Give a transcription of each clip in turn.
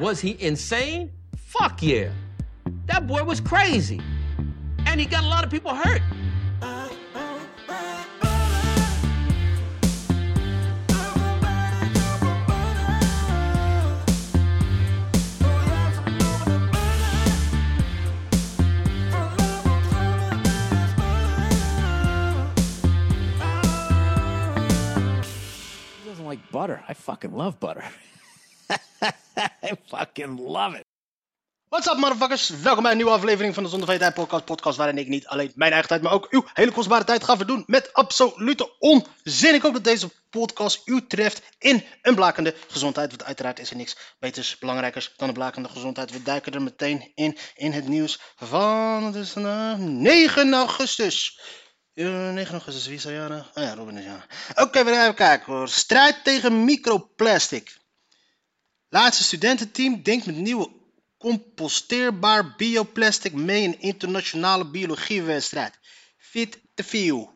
Was he insane? Fuck yeah. That boy was crazy. And he got a lot of people hurt. He doesn't like butter. I fucking love butter. I fucking love it. What's up, motherfuckers? Welkom bij een nieuwe aflevering van de Zonder Tijd Podcast. Podcast waarin ik niet alleen mijn eigen tijd, maar ook uw hele kostbare tijd ga verdoen met absolute onzin. Ik hoop dat deze podcast u treft in een blakende gezondheid. Want uiteraard is er niks beters, belangrijkers dan een blakende gezondheid. We duiken er meteen in, in het nieuws van, het is vandaag 9 augustus. Uh, 9 augustus, wie is er jarig? Oh ja, Robin is jarig. Oké, we gaan even kijken hoor. Strijd tegen microplastic. Laatste studententeam denkt met nieuwe composteerbaar bioplastic mee in internationale biologiewedstrijd. Fit te veel.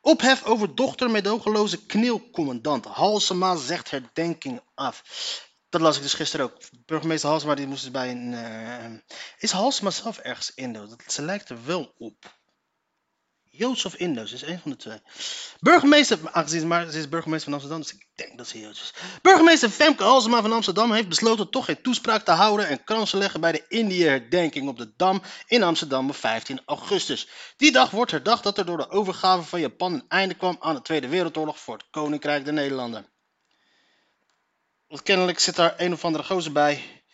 Ophef over dochter medogeloze knielcommandant. Halsema zegt herdenking af. Dat las ik dus gisteren ook. Burgemeester Halsema die moest dus bij een... eh, Is Halsema zelf ergens? Dat, ze lijkt er wel op. Joods of Indo's, is één van de twee. Burgemeester, aangezien ze is burgemeester van Amsterdam, dus ik denk dat ze Joods is. Burgemeester Femke Halsema van Amsterdam heeft besloten toch geen toespraak te houden en krans te leggen bij de Indië-herdenking op de Dam in Amsterdam op 15 augustus. Die dag wordt herdacht dat er door de overgave van Japan een einde kwam aan de Tweede Wereldoorlog voor het Koninkrijk der Nederlanden. Want kennelijk zit daar een of andere gozer bij.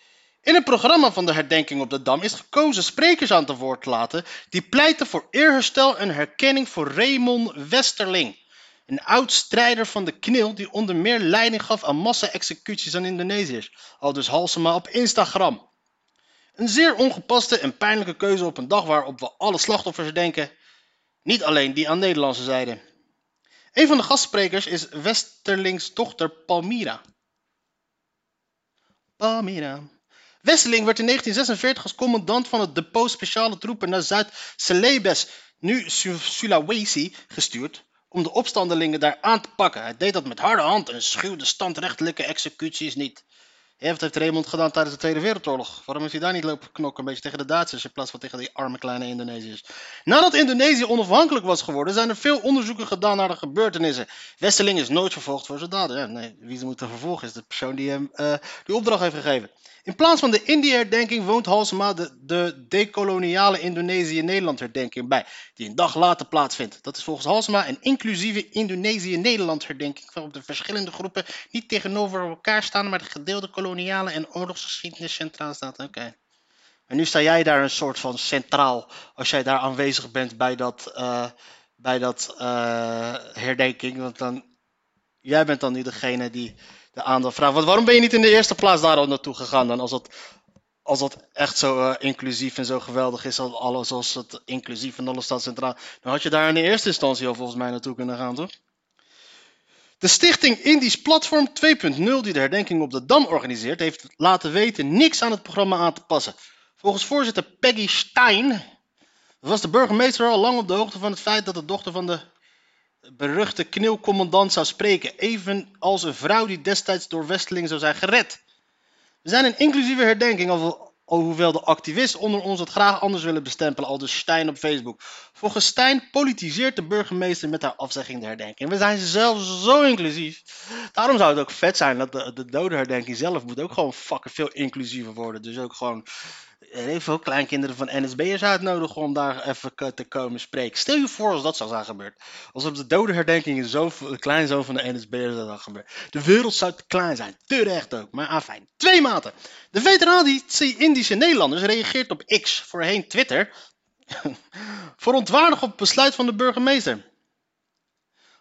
In het programma van de herdenking op de Dam is gekozen sprekers aan te woord te laten die pleiten voor eerherstel en herkenning voor Raymond Westerling. Een oud strijder van de KNIL die onder meer leiding gaf aan massa-executies aan Indonesiërs. Al dus Halsema op Instagram. Een zeer ongepaste en pijnlijke keuze op een dag waarop we alle slachtoffers herdenken. Niet alleen die aan Nederlandse zijde. Een van de gastsprekers is Westerlings dochter Palmira. Palmira. Wesseling werd in 1946 als commandant van het depot speciale troepen naar Zuid-Celebes, nu Su- Sulawesi, gestuurd om de opstandelingen daar aan te pakken. Hij deed dat met harde hand en schuwde standrechtelijke executies niet. Ja, wat heeft Raymond gedaan tijdens de Tweede Wereldoorlog? Waarom heeft hij daar niet lopen knokken, een beetje tegen de Duitsers in plaats van tegen die arme kleine Indonesiërs? Nadat Indonesië onafhankelijk was geworden, zijn er veel onderzoeken gedaan naar de gebeurtenissen. Wesseling is nooit vervolgd voor zijn daden. Ja, nee, wie ze moeten vervolgen is de persoon die hem eh, die opdracht heeft gegeven. In plaats van de Indië-herdenking woont Halsema de, de decoloniale Indonesië-Nederland-herdenking bij, die een dag later plaatsvindt. Dat is volgens Halsema een inclusieve Indonesië-Nederland-herdenking, waarop de verschillende groepen niet tegenover elkaar staan, maar de gedeelde koloniale en oorlogsgeschiedenis centraal staat. Oké. En nu sta jij daar een soort van centraal, als jij daar aanwezig bent bij dat, eh, bij dat eh, herdenking, want dan, jij bent dan niet degene die de aandacht. Want waarom ben je niet in de eerste plaats daar al naartoe gegaan dan, als dat, als dat echt zo eh, inclusief en zo geweldig is, als alles als het inclusief en alles staat centraal, dan had je daar in de eerste instantie al volgens mij naartoe kunnen gaan, toch? De stichting Indisch Platform 2.0, die de herdenking op de Dam organiseert, heeft laten weten niks aan het programma aan te passen. Volgens voorzitter Peggy Stein was de burgemeester al lang op de hoogte van het feit dat de dochter van de beruchte knielcommandant zou spreken, evenals een vrouw die destijds door Westeling zou zijn gered. We zijn een inclusieve herdenking, alhoewel de activisten onder ons het graag anders willen bestempelen, al dus Stijn op Facebook. Volgens Stijn politiseert de burgemeester met haar afzegging de herdenking. We zijn zelf zo inclusief. Daarom zou het ook vet zijn dat de, de dodenherdenking zelf moet ook gewoon fucking veel inclusiever worden. Dus ook gewoon even ook kleinkinderen van NSB'ers uitnodigen om daar even te komen spreken. Stel je voor als dat zou zijn gebeurd. Als op de dodenherdenking zo de kleinzoon van de NSB'ers zou zijn gebeurd. De wereld zou te klein zijn. Terecht ook. Maar afijn. Twee maten. De veteranentie Indische Nederlanders reageert op X, voorheen Twitter, verontwaardigd op het besluit van de burgemeester.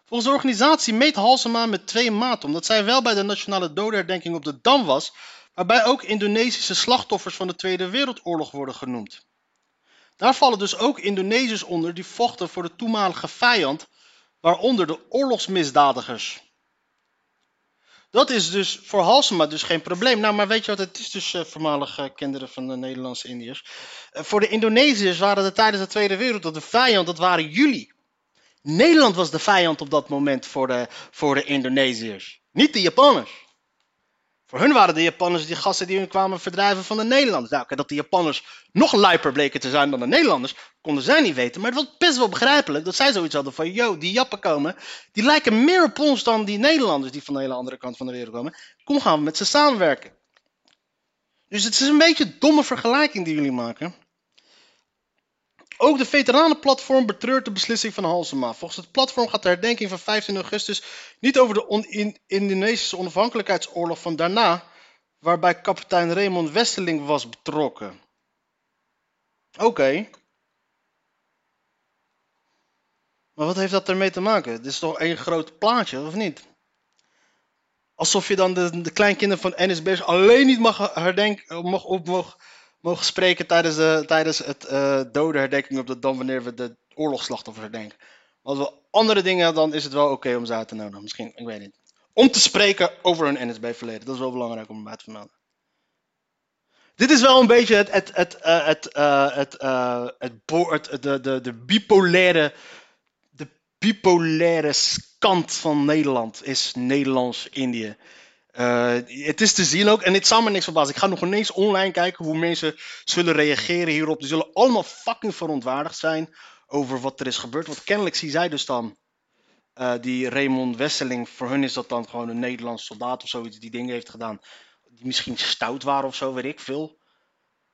Volgens de organisatie meet Halsema met twee maten, omdat zij wel bij de nationale dodenherdenking op de Dam was, waarbij ook Indonesische slachtoffers van de Tweede Wereldoorlog worden genoemd. Daar vallen dus ook Indonesiërs onder die vochten voor de toenmalige vijand, waaronder de oorlogsmisdadigers. Dat is dus voor Halsema dus geen probleem. Nou, maar weet je wat, het is dus eh, voormalige kinderen van de Nederlandse Indiërs. Eh, voor de Indonesiërs waren er tijdens de Tweede Wereldoorlog de vijand, dat waren jullie. Nederland was de vijand op dat moment voor de, voor de Indonesiërs. Niet de Japanners. Voor hun waren de Japanners die gasten die hun kwamen verdrijven van de Nederlanders. Nou, dat de Japanners nog lijper bleken te zijn dan de Nederlanders, konden zij niet weten. Maar het was best wel begrijpelijk dat zij zoiets hadden van, yo, die Jappen komen, die lijken meer op ons dan die Nederlanders die van de hele andere kant van de wereld komen. Kom gaan we met ze samenwerken. Dus het is een beetje een domme vergelijking die jullie maken. Ook de veteranenplatform betreurt de beslissing van Halsema. Volgens het platform gaat de herdenking van 15 augustus niet over de on in Indonesische onafhankelijkheidsoorlog van daarna, waarbij kapitein Raymond Westerling was betrokken. Oké. Maar wat heeft dat ermee te maken? Dit is toch één groot plaatje, of niet? Alsof je dan de, de kleinkinderen van NSB's alleen niet mag herdenken, mag op mogen spreken tijdens, de, tijdens het uh, dodenherdenking op de Dam wanneer we de oorlogsslachtoffers herdenken. Als we andere dingen dan is het wel oké om ze uit te nodigen. Misschien, ik weet niet. Om te spreken over hun NSB-verleden. Dat is wel belangrijk om uit te vermelden. Dit is wel een beetje het, het, het, uh, het, het, het, het, de, de, de bipolaire, de bipolaire kant van Nederland is Nederlands-Indië. Uh, het is te zien ook, en dit zal me niks verbazen. Ik ga nog ineens online kijken hoe mensen zullen reageren hierop. Die zullen allemaal fucking verontwaardigd zijn over wat er is gebeurd. Want kennelijk zie zij dus dan, uh, die Raymond Wesseling, voor hun is dat dan gewoon een Nederlands soldaat of zoiets die dingen heeft gedaan. Die misschien stout waren of zo, weet ik veel.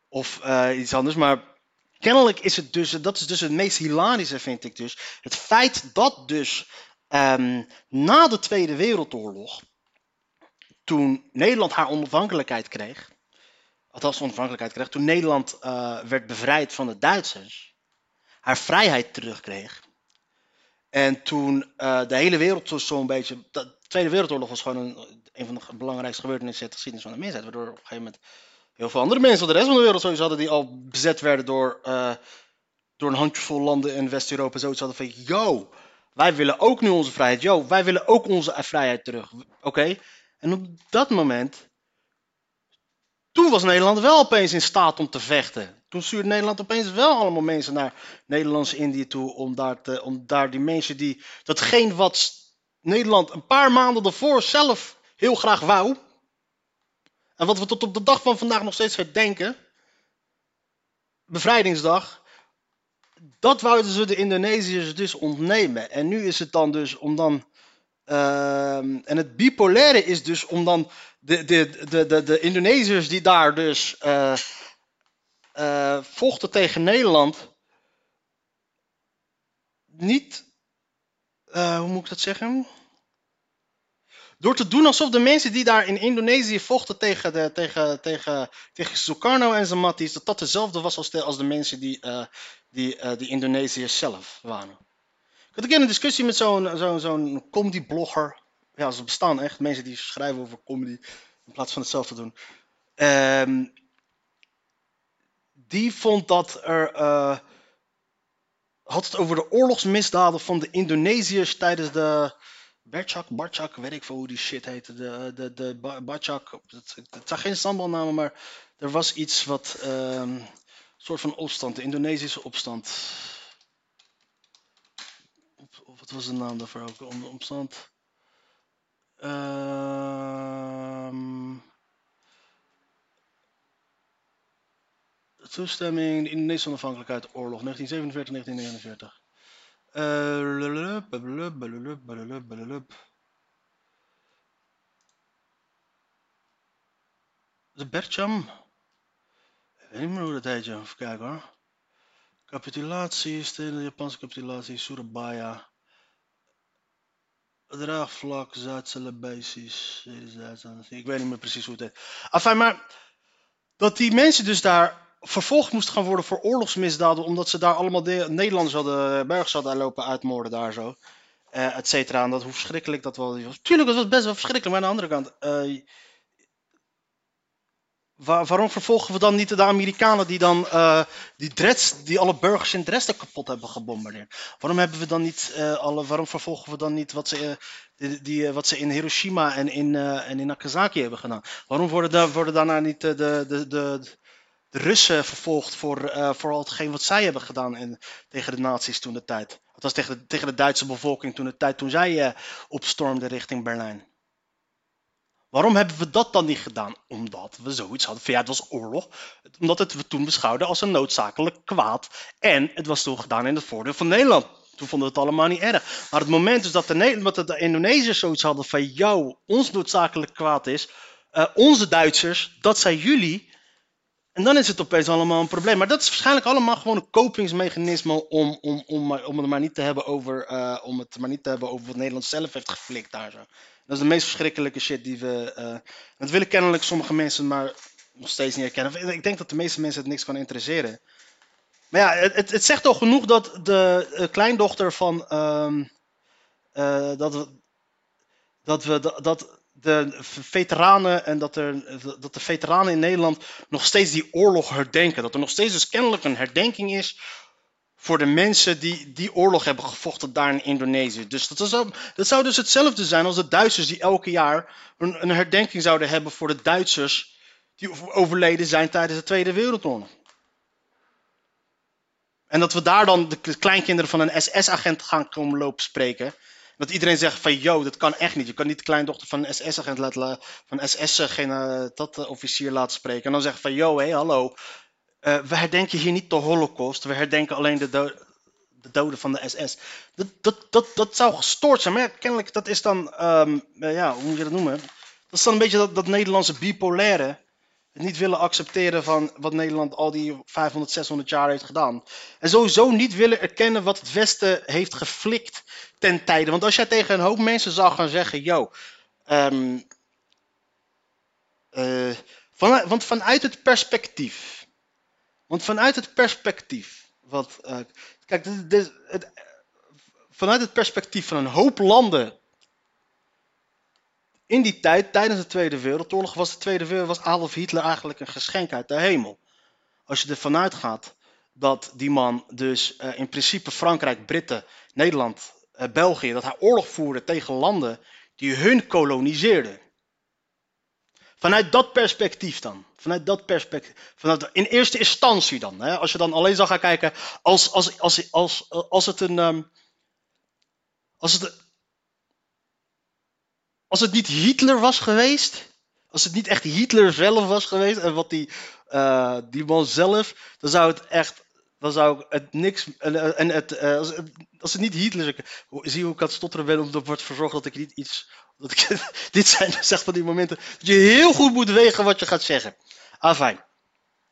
Of uh, iets anders, maar kennelijk is het dus, dat is dus het meest hilarische vind ik dus. Het feit dat dus um, na de Tweede Wereldoorlog toen Nederland haar onafhankelijkheid kreeg, althans onafhankelijkheid kreeg, toen Nederland uh, werd bevrijd van de Duitsers, haar vrijheid terugkreeg. En toen uh, de hele wereld zo'n beetje. De Tweede Wereldoorlog was gewoon een, van de belangrijkste gebeurtenissen in de geschiedenis van de mensheid. Waardoor op een gegeven moment heel veel andere mensen de rest van de wereld sowieso hadden die al bezet werden door, uh, door een handjevol landen in West-Europa. Zoiets hadden van: yo, wij willen ook nu onze vrijheid. Yo, wij willen ook onze vrijheid terug. Oké. En op dat moment, toen was Nederland wel opeens in staat om te vechten. Toen stuurde Nederland opeens wel allemaal mensen naar Nederlands-Indië toe om daar, te, om daar die mensen die datgene wat Nederland een paar maanden daarvoor zelf heel graag wou. En wat we tot op de dag van vandaag nog steeds herdenken. Bevrijdingsdag. Dat wouden ze de Indonesiërs dus ontnemen. En nu is het dan dus om dan en het bipolaire is dus om dan de, de, de, de, Indonesiërs die daar dus uh, uh, vochten tegen Nederland, niet, uh, hoe moet ik dat zeggen? Door te doen alsof de mensen die daar in Indonesië vochten tegen, de, tegen, tegen, tegen Sukarno en zijn matties, dat dat dezelfde was als de, als de mensen die, die, die Indonesiërs zelf waren. Had een keer een discussie met zo'n zo'n comedy-blogger. Ja, ze bestaan echt. Mensen die schrijven over comedy in plaats van het zelf te doen. Um, die vond dat er. Uh, had het over de oorlogsmisdaden van de Indonesiërs tijdens de. Berchak, Barchak, weet ik veel hoe die shit heette. De, de, de Barchak. Het, zijn geen stambalnamen, maar er was iets wat. Um, soort van opstand, de Indonesische opstand wat was de naam daarvoor ook? Om, omstand. Uh, toestemming, de Indonesische onafhankelijkheid, oorlog, 1947, 1949. de Bercham. Ik weet niet meer hoe dat heet, Even kijken hoor. Capitulatie, de Japanse capitulatie, Surabaya. Draagvlak, Zuid-Celebesisch. Ik weet niet meer precies hoe het heet. Enfin, maar dat die mensen dus daar vervolgd moesten gaan worden voor oorlogsmisdaden. omdat ze daar allemaal Nederlanders hadden, burgers hadden lopen uitmoorden daar zo. Uh, et cetera. En dat, hoe verschrikkelijk dat wel was. Tuurlijk, dat was best wel verschrikkelijk. Maar aan de andere kant. Uh, Waar, waarom vervolgen we dan niet de Amerikanen die dan uh, die, Dreds, die alle burgers in Dresden kapot hebben gebombardeerd? Waarom hebben we dan niet uh, alle, waarom vervolgen we dan niet wat ze, uh, die, die, wat ze in Hiroshima en in, en in Nagasaki hebben gedaan? Waarom worden, daar, worden daarna niet de, de, de, de, Russen vervolgd voor, voor al hetgeen wat zij hebben gedaan tegen de nazi's toen de tijd? Dat was tegen de, tegen de Duitse bevolking toen de tijd toen zij opstormden richting Berlijn. Waarom hebben we dat dan niet gedaan? Omdat we zoiets hadden van ja, het was oorlog. Omdat het we toen beschouwden als een noodzakelijk kwaad. En het was toen gedaan in het voordeel van Nederland. Toen vonden we het allemaal niet erg. Maar het moment dus dat de, de Indonesiërs zoiets hadden van jou, ons noodzakelijk kwaad is. eh, onze Duitsers, dat zijn jullie. En dan is het opeens allemaal een probleem. Maar dat is waarschijnlijk allemaal gewoon een kopingsmechanisme om, om, om, om het maar niet te hebben over, eh, om het maar niet te hebben over wat Nederland zelf heeft geflikt daar zo. Dat is de meest verschrikkelijke shit die we. eh, dat willen kennelijk sommige mensen maar nog steeds niet herkennen. Ik denk dat de meeste mensen het niks kan interesseren. Maar ja, het, het, zegt al genoeg dat de eh, kleindochter van. ehm, eh, dat we. Dat we. Dat, dat de veteranen en dat, er, dat de veteranen in Nederland nog steeds die oorlog herdenken. Dat er nog steeds dus kennelijk een herdenking is voor de mensen die die oorlog hebben gevochten daar in Indonesië. Dus dat zou, dat zou dus hetzelfde zijn als de Duitsers die elke jaar een, herdenking zouden hebben voor de Duitsers die over- overleden zijn tijdens de Tweede Wereldoorlog. En dat we daar dan de kleinkinderen van een SS-agent gaan komen lopen spreken. Dat iedereen zegt van, yo, dat kan echt niet. Je kan niet de kleindochter van een SS-agent laten, la- van SS-officier laten spreken. En dan zeggen van, yo, hé, hallo. Eh, we herdenken hier niet de holocaust. We herdenken alleen de, de doden van de SS. Dat, dat, dat, dat zou gestoord zijn. Maar kennelijk, dat is dan, ehm, eh, ja, hoe moet je dat noemen? Dat is dan een beetje dat, dat Nederlandse bipolaire. Niet willen accepteren van wat Nederland al die 500, 600 jaar heeft gedaan. En sowieso niet willen erkennen wat het Westen heeft geflikt ten tijde. Want als jij tegen een hoop mensen zou gaan zeggen, yo, ehm, eh, want vanuit het perspectief, want vanuit het perspectief, wat, eh, kijk, dit, dit- vanuit het perspectief van een hoop landen in die tijd, tijdens de Tweede Wereldoorlog, was de Tweede Wereld, was Adolf Hitler eigenlijk een geschenk uit de hemel. Als je ervan uitgaat dat die man dus eh, in principe Frankrijk, Britten, Nederland, eh, België, dat hij oorlog voerde tegen landen die hun koloniseerden. Vanuit dat perspectief dan. Vanuit dat perspectief. Vanuit, in eerste instantie dan. Hè, als je dan alleen zou gaan kijken als, als, als, als, als het een. ehm, als het, als het niet Hitler was geweest. Als het niet echt Hitler zelf was geweest. En wat die, eh, die man zelf. Dan zou het echt. Dan zou het niks. En, het, eh, als, het- als het niet Hitler is. Zie hoe ik aan het stotteren ben. Omdat wordt verzorgd dat ik niet iets. Dat ik, dit zijn dus echt van die momenten. Dat je heel goed moet wegen wat je gaat zeggen. Afijn.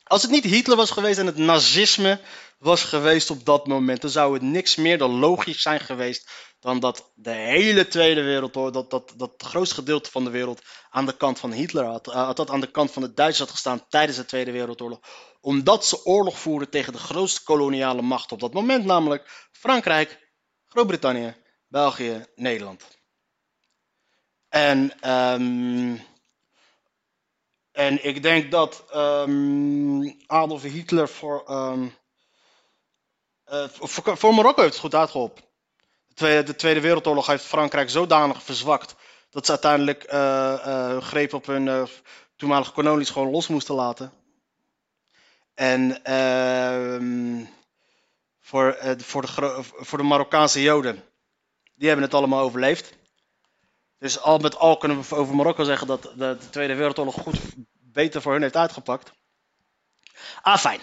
Als het niet Hitler was geweest en het nazisme was geweest op dat moment, dan zou het niks meer dan logisch zijn geweest dan dat de hele Tweede Wereldoorlog, dat, dat, dat het grootste gedeelte van de wereld aan de kant van Hitler had, eh, dat aan de kant van de Duitsers had gestaan tijdens de Tweede Wereldoorlog, omdat ze oorlog voerden tegen de grootste koloniale macht op dat moment, namelijk Frankrijk, Groot-Brittannië, België, Nederland. En ehm en ik denk dat ehm, Adolf Hitler voor, ehm, eh, voor, Marokko heeft het goed uitgeholpen. De Tweede, de Tweede Wereldoorlog heeft Frankrijk zodanig verzwakt dat ze uiteindelijk hun greep op hun toenmalige kolonies gewoon los moesten laten. En ehm, voor, voor, de, voor de Marokkaanse Joden, die hebben het allemaal overleefd. Dus al met al kunnen we over Marokko zeggen dat de, de Tweede Wereldoorlog goed beter voor hun heeft uitgepakt. Ah, fijn.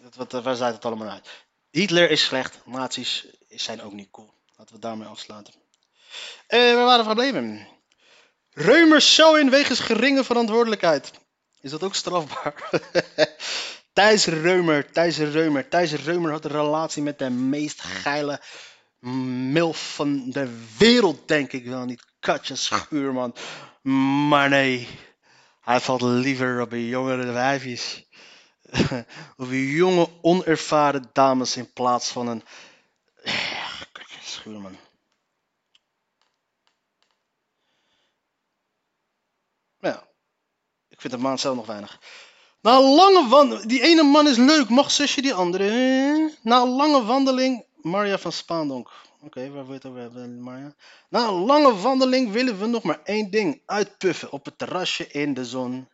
Dat, wat, waar zaait het allemaal uit? Hitler is slecht, nazi's zijn ook niet cool. Laten we daarmee afsluiten. Eh, waar waren we gebleven? Reumers cel in wegens geringe verantwoordelijkheid. Is dat ook strafbaar? Thijs Reumer, Thijs Reumer. Thijs Reumer had een relatie met de meest geile milf van de wereld, denk ik wel. Niet Katja Schuurman. Maar nee, hij valt liever op een jongere wijfjes. een jonge, onervaren dames in plaats van een... Schuurman. Ja, ik vind de maan zelf nog weinig. Na een lange wandeling... Die ene man is leuk, mag zusje die andere? Na een lange wandeling... Marja van Spaandonk. Oké, waar wil je het over hebben, Marja? Na een lange wandeling willen we nog maar één ding. Uitpuffen op het terrasje in de zon.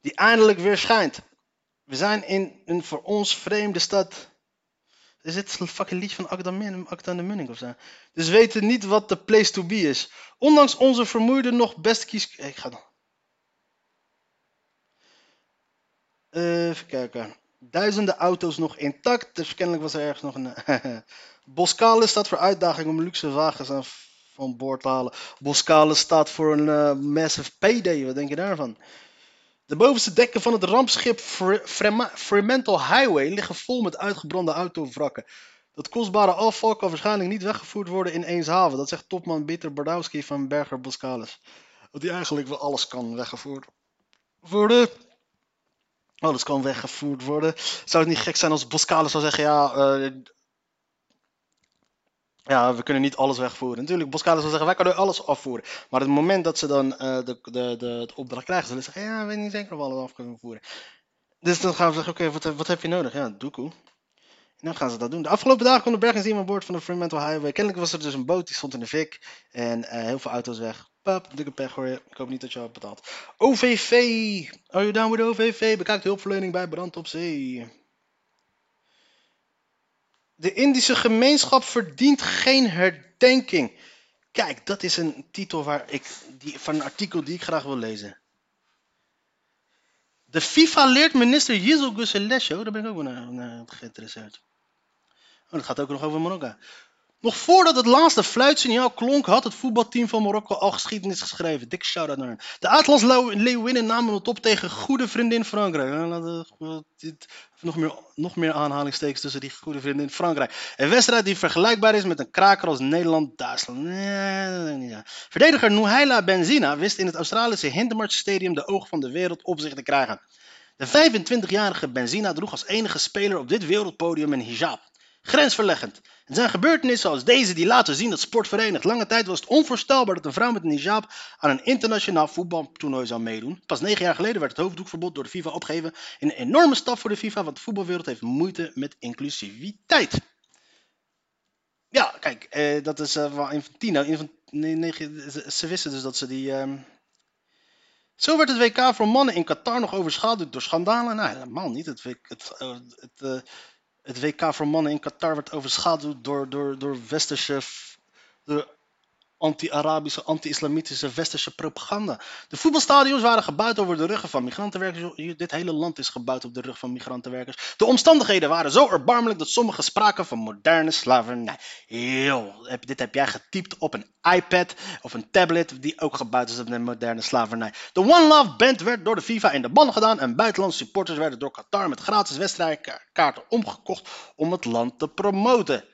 Die eindelijk weer schijnt. We zijn in een voor ons vreemde stad. Is dit een fucking lied van Akda Akda de Munning of zo? Dus weten niet wat de place to be is. Ondanks onze vermoeide nog best kies... Eh, ik ga dan. Uh, eh, even kijken. Duizenden auto's nog intact. Dus was er ergens nog een... Eh, Boskale staat voor uitdaging om luxe wagens aan van boord te halen. Boskale staat voor een massive payday. Wat denk je daarvan? De bovenste dekken van het rampschip Fre- Frema- Fremantle Highway liggen vol met uitgebrande autovrakken. Dat kostbare afval kan waarschijnlijk niet weggevoerd worden in Eemshaven. Dat zegt topman Peter Bardowski van Berger Boskalis. Dat hij eigenlijk wel alles kan weggevoerd worden. Alles kan weggevoerd worden. Zou het niet gek zijn als Boskalis zou zeggen, ja, eh, ja, we kunnen niet alles wegvoeren. Natuurlijk, Boskalis zou zeggen, wij kunnen alles afvoeren. Maar het moment dat ze dan eh, de, de, de, opdracht krijgen, zullen ze zeggen, ja, we weten niet zeker of we alles af kunnen voeren. Dus dan gaan we zeggen, oké, wat, wat heb je nodig? Ja, doekoe. En dan gaan ze dat doen. De afgelopen dagen kon de bergings aan boord van de Fremantle Highway. Kennelijk was er dus een boot die stond in de fik. En eh, heel veel auto's weg. Pap, dikke pech hoor. Ik hoop niet dat je al betaalt. OVV. Are you down with OVV? Bekijk hulpverlening bij brand op zee. De Indische gemeenschap verdient geen herdenking. Kijk, dat is een titel waar ik, die, van een artikel die ik graag wil lezen. De FIFA leert minister Yizel Gusselesho. Daar ben ik ook wel naar, naar geïnteresseerd. Oh, dat gaat ook nog over Marokko. Nog voordat het laatste fluitsignaal klonk, had het voetbalteam van Marokko al geschiedenis geschreven. Dik shout-out naar hen. De Atlas Leeuwinnen namen het op tegen goede vriendin Frankrijk. Nog, meer, nog meer aanhalingstekens tussen die goede vriendin Frankrijk. Een wedstrijd die vergelijkbaar is met een kraker als Nederland-Duitsland. Verdediger Nouhaila Benzina wist in het Australische Hindermarch Stadium de oog van de wereld op zich te krijgen. De 25-jarige Benzina droeg als enige speler op dit wereldpodium een hijab. Grensverleggend. Het zijn gebeurtenissen als deze die laten zien dat sport verenigt. Lange tijd was het onvoorstelbaar dat een vrouw met een hijab aan een internationaal voetbaltoernooi zou meedoen. Pas negen jaar geleden werd het hoofddoekverbod door de FIFA opgeheven. Een enorme stap voor de FIFA, want de voetbalwereld heeft moeite met inclusiviteit. Ja, kijk, eh, dat is eh, wel Infantino. Nee, ze, wisten dus dat ze die... ehm, Zo werd het WK voor mannen in Qatar nog overschaduwd door schandalen. Nou, helemaal niet. Het, het, eh, het, eh, het WK voor mannen in Qatar werd overschaduwd door, door, door westerse, door anti-Arabische, anti-islamitische westerse propaganda. De voetbalstadions waren gebouwd over de ruggen van migrantenwerkers. Dit hele land is gebouwd op de rug van migrantenwerkers. De omstandigheden waren zo erbarmelijk dat sommigen spraken van moderne slavernij. Heb- dit heb jij getypt op een iPad of een tablet die ook gebouwd is op de moderne slavernij. De One Love Band werd door de FIFA in de ban gedaan en buitenlandse supporters werden door Qatar met gratis wedstrijdkaarten omgekocht om het land te promoten.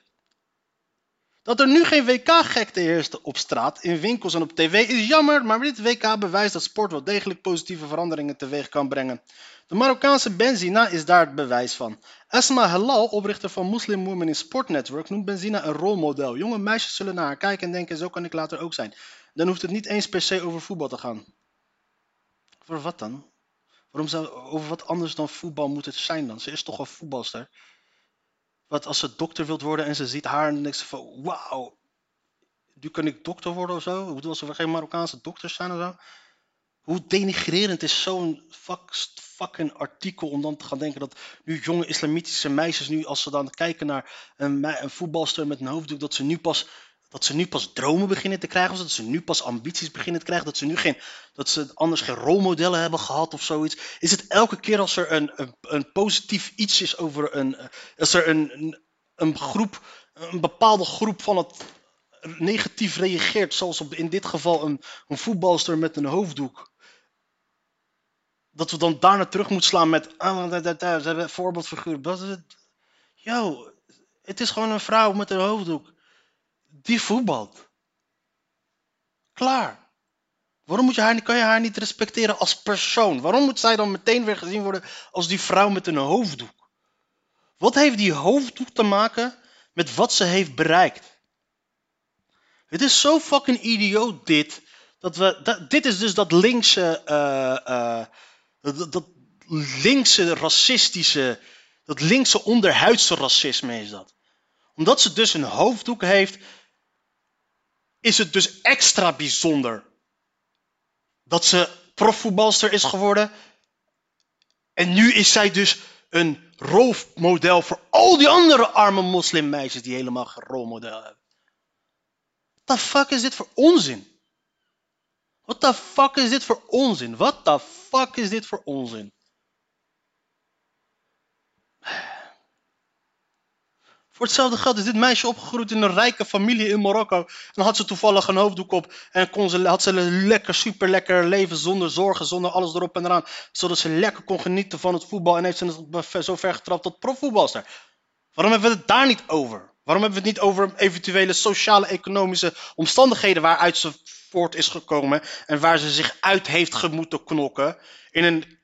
Dat er nu geen WK-gekte heerste op straat, in winkels en op tv is jammer, maar dit WK bewijst dat sport wel degelijk positieve veranderingen teweeg kan brengen. De Marokkaanse Benzina is daar het bewijs van. Asma Halal, oprichter van Muslim Women in Sport Network, noemt Benzina een rolmodel. Jonge meisjes zullen naar haar kijken en denken, zo kan ik later ook zijn. Dan hoeft het niet eens per se over voetbal te gaan. Voor wat dan? Waarom zou over wat anders dan voetbal moet het zijn dan? Ze is toch een voetbalster? Wat als ze dokter wilt worden en ze ziet haar en denkt ze van wauw, nu kan ik dokter worden of zo? Ik bedoel, als er geen Marokkaanse dokters zijn of zo? Hoe denigrerend is zo'n fuck, fucking artikel om dan te gaan denken dat nu jonge islamitische meisjes nu als ze dan kijken naar een, een voetbalster met een hoofddoek dat ze nu pas dat ze nu pas dromen beginnen te krijgen, of dat ze nu pas ambities beginnen te krijgen, dat ze nu geen, dat ze anders geen rolmodellen hebben gehad of zoiets. Is het elke keer als er een, een, positief iets is over een, eh, als er een, een, groep, een bepaalde groep van het negatief reageert, zoals op, in dit geval een, een voetbalster met een hoofddoek. Dat we dan daarna terug moeten slaan met, ah, ze hebben een voorbeeldfiguur. Yo, het is gewoon een vrouw met een hoofddoek. Die voetbalt. Klaar. Waarom moet je haar, kan je haar niet respecteren als persoon? Waarom moet zij dan meteen weer gezien worden als die vrouw met een hoofddoek? Wat heeft die hoofddoek te maken met wat ze heeft bereikt? Het is zo fucking idioot dit. Dat we, dit is dus dat linkse, eh, eh, dat, dat linkse racistische, dat linkse onderhuidse racisme is dat. Omdat ze dus een hoofddoek heeft, is het dus extra bijzonder dat ze profvoetbalster is geworden. En nu is zij dus een rolmodel voor al die andere arme moslimmeisjes die helemaal geen rolmodel hebben. What the fuck is dit voor onzin? What the fuck is dit voor onzin? What the fuck is dit voor onzin? Voor hetzelfde geld is dit meisje opgegroeid in een rijke familie in Marokko. En had ze toevallig een hoofddoek op. En kon ze, had ze een lekker, super lekker leven zonder zorgen, zonder alles erop en eraan. Zodat ze lekker kon genieten van het voetbal. En heeft ze zo ver getrapt tot profvoetbalster. Waarom hebben we het daar niet over? Waarom hebben we het niet over eventuele sociale, economische omstandigheden waaruit ze voort is gekomen en waar ze zich uit heeft moeten knokken in een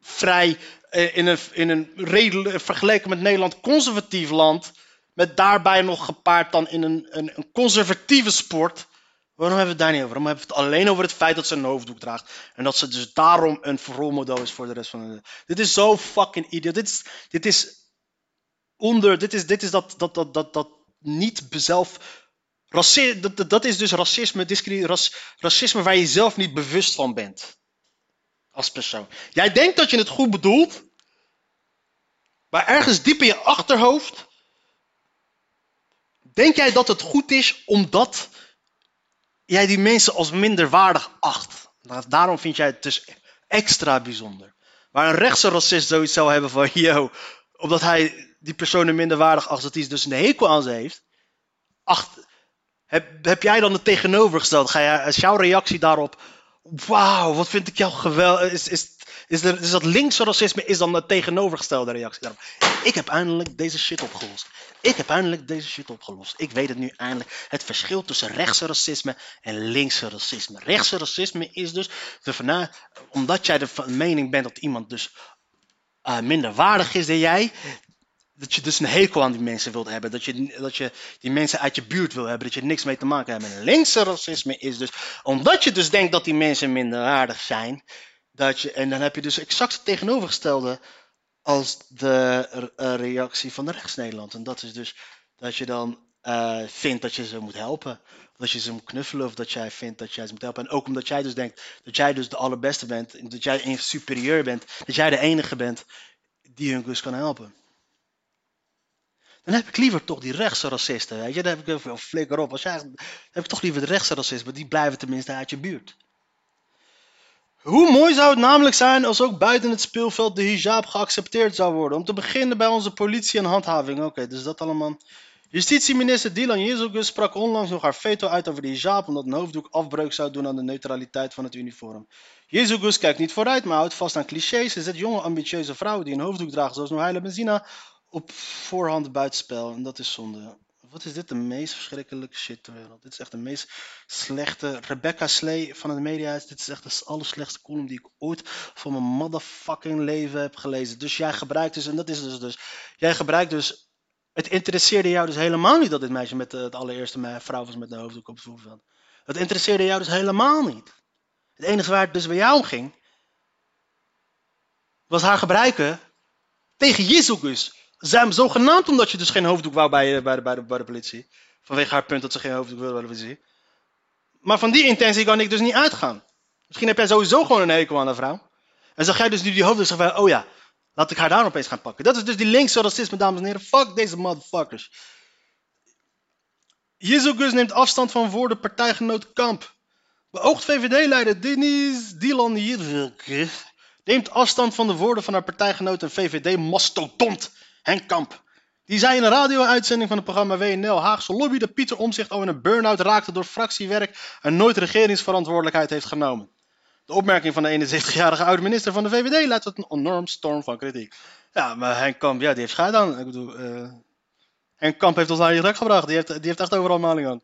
vrij, eh, in een, in een redelijk, vergeleken met Nederland, conservatief land, met daarbij nog gepaard dan in een, een, een conservatieve sport. Waarom hebben we het daar niet over? Waarom hebben we het alleen over het feit dat ze een hoofddoek draagt? En dat ze dus daarom een rolmodel is voor de rest van de... Dit is zo fucking idioot. Dit is, dit is onder... Dit is, dit is dat, dat, dat, dat, dat niet zelf... Raci dat, dat is dus racisme, ras, racisme waar je zelf niet bewust van bent. Als persoon. Jij denkt dat je het goed bedoelt. Maar ergens diep in je achterhoofd Denk jij dat het goed is omdat jij die mensen als minderwaardig acht? Daarom vind jij het dus extra bijzonder. Waar een rechtse racist zoiets zou hebben van, yo, omdat hij die personen minderwaardig acht, dat hij dus een hekel aan ze heeft. Acht, heb, heb jij dan het tegenovergesteld? Ga jij, is jouw reactie daarop, wauw, wat vind ik jou geweldig, is, is, is, er, is dat linkse racisme is dan de tegenovergestelde reactie daarop. Ik heb eindelijk deze shit opgelost. Ik heb eindelijk deze shit opgelost. Ik weet het nu eindelijk. Het verschil tussen rechtse racisme en linkse racisme. Rechtse racisme is dus, de, omdat jij de mening bent dat iemand dus uh, minder waardig is dan jij, dat je dus een hekel aan die mensen wilt hebben. Dat je, dat je die mensen uit je buurt wil hebben. Dat je niks mee te maken hebt. Linkse racisme is dus, omdat je dus denkt dat die mensen minderwaardig zijn. Dat je, en dan heb je dus exact het tegenovergestelde als de uh, reactie van de rechts-Nederland. En dat is dus dat je dan uh, vindt dat je ze moet helpen. Dat je ze moet knuffelen of dat jij vindt dat jij ze moet helpen. En ook omdat jij dus denkt dat jij dus de allerbeste bent. Dat jij een superieur bent. Dat jij de enige bent die hun dus kan helpen. Dan heb ik liever toch die rechtse racisten. Weet je? Dan heb ik veel flikker op. Als jij, dan heb ik toch liever de rechtse racisten. Die blijven tenminste uit je buurt. Hoe mooi zou het namelijk zijn als ook buiten het speelveld de hijab geaccepteerd zou worden? Om te beginnen bij onze politie en handhaving. Oké, dus dat allemaal. Justitieminister Dylan Jezelgus sprak onlangs nog haar veto uit over de hijab omdat een hoofddoek afbreuk zou doen aan de neutraliteit van het uniform. Jezelgus kijkt niet vooruit, maar houdt vast aan clichés Ze zet jonge ambitieuze vrouwen die een hoofddoek dragen zoals Nohaila Benzina op voorhand buitenspel. En dat is zonde. Wat is dit de meest verschrikkelijke shit ter wereld? Dit is echt de meest slechte. Rebecca Slee van het media. Dit is echt de allerslechtste column die ik ooit van mijn motherfucking leven heb gelezen. Dus jij gebruikt dus, en dat is dus dus. Jij gebruikt dus. Het interesseerde jou dus helemaal niet dat dit meisje met het allereerste vrouw was met een hoofddoek op het voetveld. Het interesseerde jou dus helemaal niet. Het enige waar het dus bij jou ging. was haar gebruiken tegen Jezus. Zijn zogenaamd omdat je dus geen hoofddoek wou bij, de, bij, de, bij de politie. Vanwege haar punt dat ze geen hoofddoek wilde bij de politie. Maar van die intentie kan ik dus niet uitgaan. Misschien heb jij sowieso gewoon een hekel aan een vrouw. En zeg jij dus nu die hoofddoek zeg van, oh ja, laat ik haar daar opeens gaan pakken. Dat is dus die linkse racisme, dames en heren. Fuck deze motherfuckers. Jezus neemt afstand van woorden partijgenoot Kamp. Beoogd VVD-leider Denis Dylan Jirvik neemt afstand van de woorden van haar partijgenoot en VVD-mastodont Henk Kamp. Die zei in een radio-uitzending van het programma WNL Haagse lobby dat Pieter Omzicht over een burn-out raakte door fractiewerk en nooit regeringsverantwoordelijkheid heeft genomen. De opmerking van de 71-jarige oude minister van de VVD leidt tot een enorm storm van kritiek. Ja, maar Henk Kamp, ja, die heeft schijt aan. Ik bedoel, uh, Henk Kamp heeft ons naar je gebracht. Die heeft, die heeft echt overal maling aan.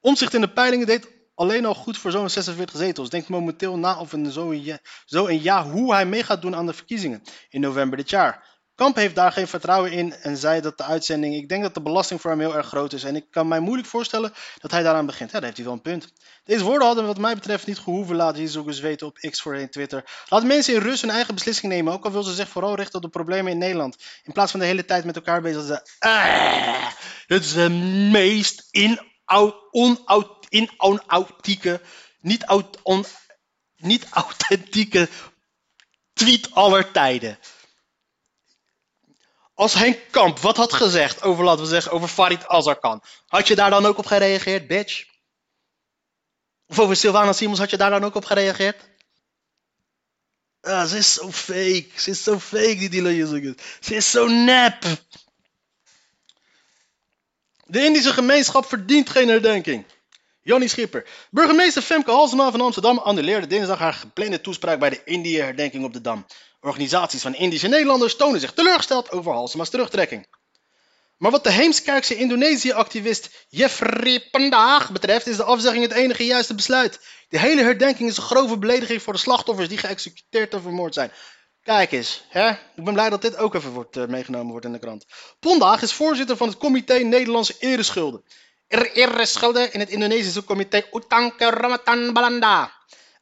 Omzicht in de peilingen deed alleen al goed voor zo'n 46 zetels. Denkt momenteel na zo een, ja, zo ja hoe hij mee gaat doen aan de verkiezingen in november dit jaar. Kamp heeft daar geen vertrouwen in en zei dat de uitzending. Ik denk dat de belasting voor hem heel erg groot is. En ik kan mij moeilijk voorstellen dat hij daaraan begint. Ja, daar heeft hij wel een punt. Deze woorden hadden wat mij betreft niet gehoeven. Ook eens weten op X voorheen Twitter. Laat mensen in rust hun eigen beslissing nemen. Ook al wil ze zich vooral richten op de problemen in Nederland. In plaats van de hele tijd met elkaar bezig te zijn. Ah, het is de meest in, in, onauthentieke, niet, on, niet authentieke tweet aller tijden. Als Henk Kamp wat had gezegd over, laten we zeggen, over Farid Azarkan, had je daar dan ook op gereageerd, bitch? Of over Sylvana Simons, had je daar dan ook op gereageerd? Ah, ze is zo fake. Ze is zo fake, die Dila Ze is zo nep. De Indische gemeenschap verdient geen herdenking. Jannie Schipper. Burgemeester Femke Halsema van Amsterdam annuleerde dinsdag haar geplande toespraak bij de Indië-herdenking op de Dam. Organisaties van Indische Nederlanders tonen zich teleurgesteld over Halsema's terugtrekking. Maar wat de Heemskerkse Indonesië-activist Jeffrey Pandaag betreft, is de afzegging het enige juiste besluit. De hele herdenking is een grove belediging voor de slachtoffers die geëxecuteerd en vermoord zijn. Kijk eens, hè? ik ben blij dat dit ook even wordt, uh, meegenomen wordt in de krant. Pondaag is voorzitter van het Comité Nederlandse Ereschulden. Er ereschulden in het Indonesische comité Utang Keramatan Balanda.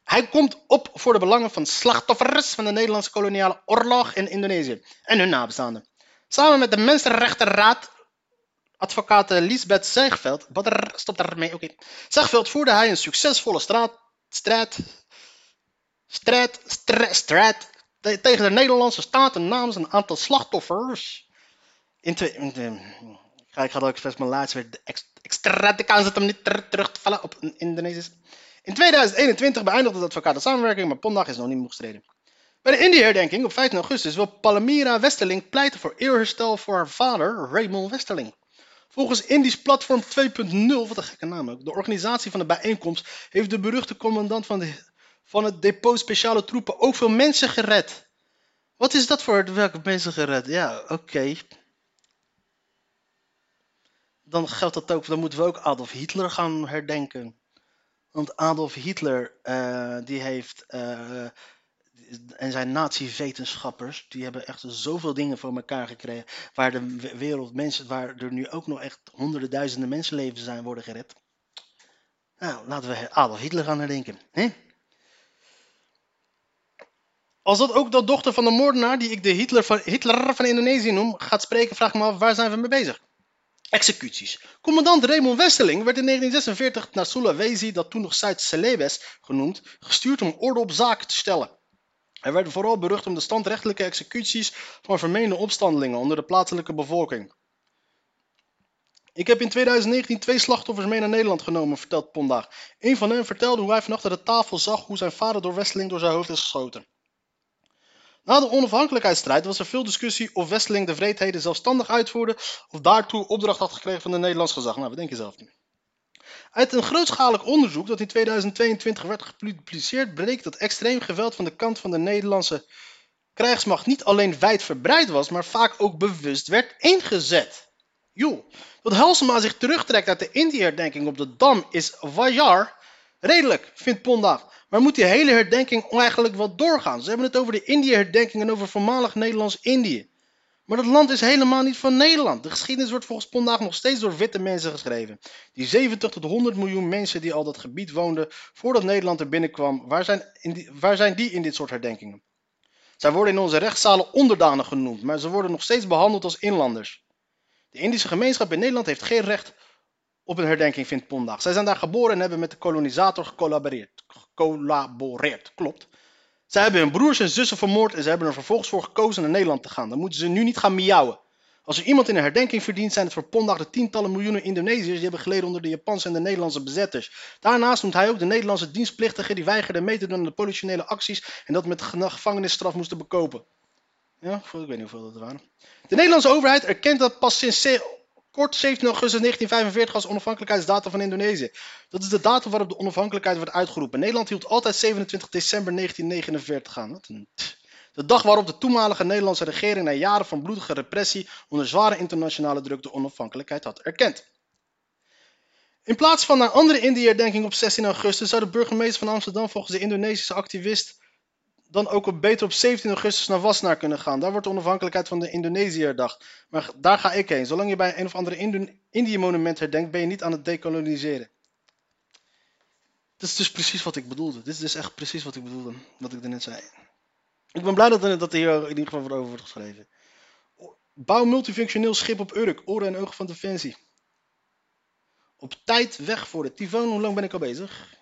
Hij komt op voor de belangen van slachtoffers van de Nederlandse koloniale oorlog in Indonesië en hun nabestaanden. Samen met de Mensenrechtenraad advocaat Lisbeth Zegveld, stop daarmee, oké. Zegveld voerde hij een succesvolle straat, strijd, strijd, strijd, strijd tegen de Nederlandse staat en namens een aantal slachtoffers. In twee, in de, ik ga ook expres mijn laatste weer extra de kans dat hem niet ter, terug te vallen op Indonesisch. In 2021 beëindigde de advocaat de samenwerking, maar Pondag is nog niet gestreden. Bij de Indie-herdenking op 15 augustus wil Palmira Westerling pleiten voor eerherstel voor haar vader, Raymond Westerling. Volgens Indisch Platform 2.0, wat een gekke naam ook, de organisatie van de bijeenkomst, heeft de beruchte commandant van, de, van het depot speciale troepen ook veel mensen gered. Wat is dat voor welke mensen gered? Ja, oké. Dan geldt dat ook, dan moeten we ook Adolf Hitler gaan herdenken. Want Adolf Hitler, uh, die heeft uh, en zijn nazi-wetenschappers, die hebben echt zoveel dingen voor elkaar gekregen. Waar de wereld mensen, waar er nu ook nog echt honderden duizenden mensenlevens zijn worden gered. Nou, laten we Adolf Hitler gaan herdenken. Hè? Als dat ook de dochter van de moordenaar, die ik de Hitler van, Hitler van Indonesië noem, gaat spreken, vraag me af, waar zijn we mee bezig? Executies. Commandant Raymond Westerling werd in 1946 naar Sulawesi, dat toen nog Zuid-Celebes genoemd, gestuurd om orde op zaken te stellen. Hij werd vooral berucht om de standrechtelijke executies van vermeende opstandelingen onder de plaatselijke bevolking. Ik heb in 2019 twee slachtoffers mee naar Nederland genomen, vertelt Pondaag. Een van hen vertelde hoe hij vannacht aan de tafel zag hoe zijn vader door Westeling door zijn hoofd is geschoten. Na de onafhankelijkheidsstrijd was er veel discussie of Westeling de vreedheden zelfstandig uitvoerde of daartoe opdracht had gekregen van het Nederlands gezag. Nou, wat denk je zelf? Uit een grootschalig onderzoek dat in 2022 werd gepubliceerd bleek dat extreem geweld van de kant van de Nederlandse krijgsmacht niet alleen wijdverbreid was, maar vaak ook bewust werd ingezet. Joh, dat Halsema zich terugtrekt uit de Indië-herdenking op de Dam is wajar. Redelijk, vindt Ponda. Maar moet die hele herdenking eigenlijk wel doorgaan? Ze hebben het over de Indië-herdenking en over voormalig Nederlands-Indië. Maar dat land is helemaal niet van Nederland. De geschiedenis wordt volgens vandaag nog steeds door witte mensen geschreven. Die 70 tot 100 miljoen mensen die al dat gebied woonden voordat Nederland er binnenkwam, waar zijn, die, waar zijn die in dit soort herdenkingen? Zij worden in onze rechtszalen onderdanen genoemd, maar ze worden nog steeds behandeld als inlanders. De Indische gemeenschap in Nederland heeft geen recht op een herdenking, vindt Pondag. Zij zijn daar geboren en hebben met de kolonisator gecollaboreerd. Collaboreerd, klopt. Zij hebben hun broers en zussen vermoord en ze hebben er vervolgens voor gekozen naar Nederland te gaan. Dan moeten ze nu niet gaan miauwen. Als er iemand in een herdenking verdient, zijn het voor Pondag de tientallen miljoenen Indonesiërs die hebben geleden onder de Japanse en de Nederlandse bezetters. Daarnaast noemt hij ook de Nederlandse dienstplichtigen die weigerden mee te doen aan de politionele acties en dat met gevangenisstraf moesten bekopen. Ja, ik weet niet hoeveel dat waren. De Nederlandse overheid erkent dat pas sinds kort 17 augustus 1945 als onafhankelijkheidsdatum van Indonesië. Dat is de datum waarop de onafhankelijkheid wordt uitgeroepen. Nederland hield altijd 27 december 1949 aan. De dag waarop de toenmalige Nederlandse regering na jaren van bloedige repressie onder zware internationale druk de onafhankelijkheid had erkend. In plaats van naar andere Indië-herdenking op 16 augustus zou de burgemeester van Amsterdam volgens de Indonesische activist dan ook op, beter op 17 augustus naar Wassenaar kunnen gaan. Daar wordt de onafhankelijkheid van de herdacht. Maar daar ga ik heen. Zolang je bij een of andere Indië-monument herdenkt, ben je niet aan het decoloniseren. Dit is dus precies wat ik bedoelde. Dit is dus echt precies wat ik bedoelde, wat ik net zei. Ik ben blij dat, dat hier in ieder geval over wordt geschreven. Bouw multifunctioneel schip op Urk, oren en ogen van Defensie. Op tijd weg voor de tyfoon. Hoe lang ben ik al bezig?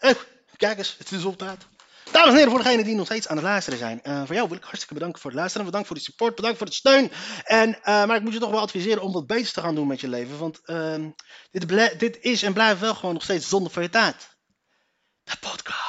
Oh, kijk eens, het is op tijd. Dames en heren, voor degenen die nog steeds aan het luisteren zijn. Uh, voor jou wil ik hartstikke bedanken voor het luisteren. Bedankt voor de support, bedankt voor het steun. En, uh, maar ik moet je toch wel adviseren om wat beter te gaan doen met je leven. Want uh, dit, dit, is en blijft wel gewoon nog steeds zonde van je tijd. De podcast.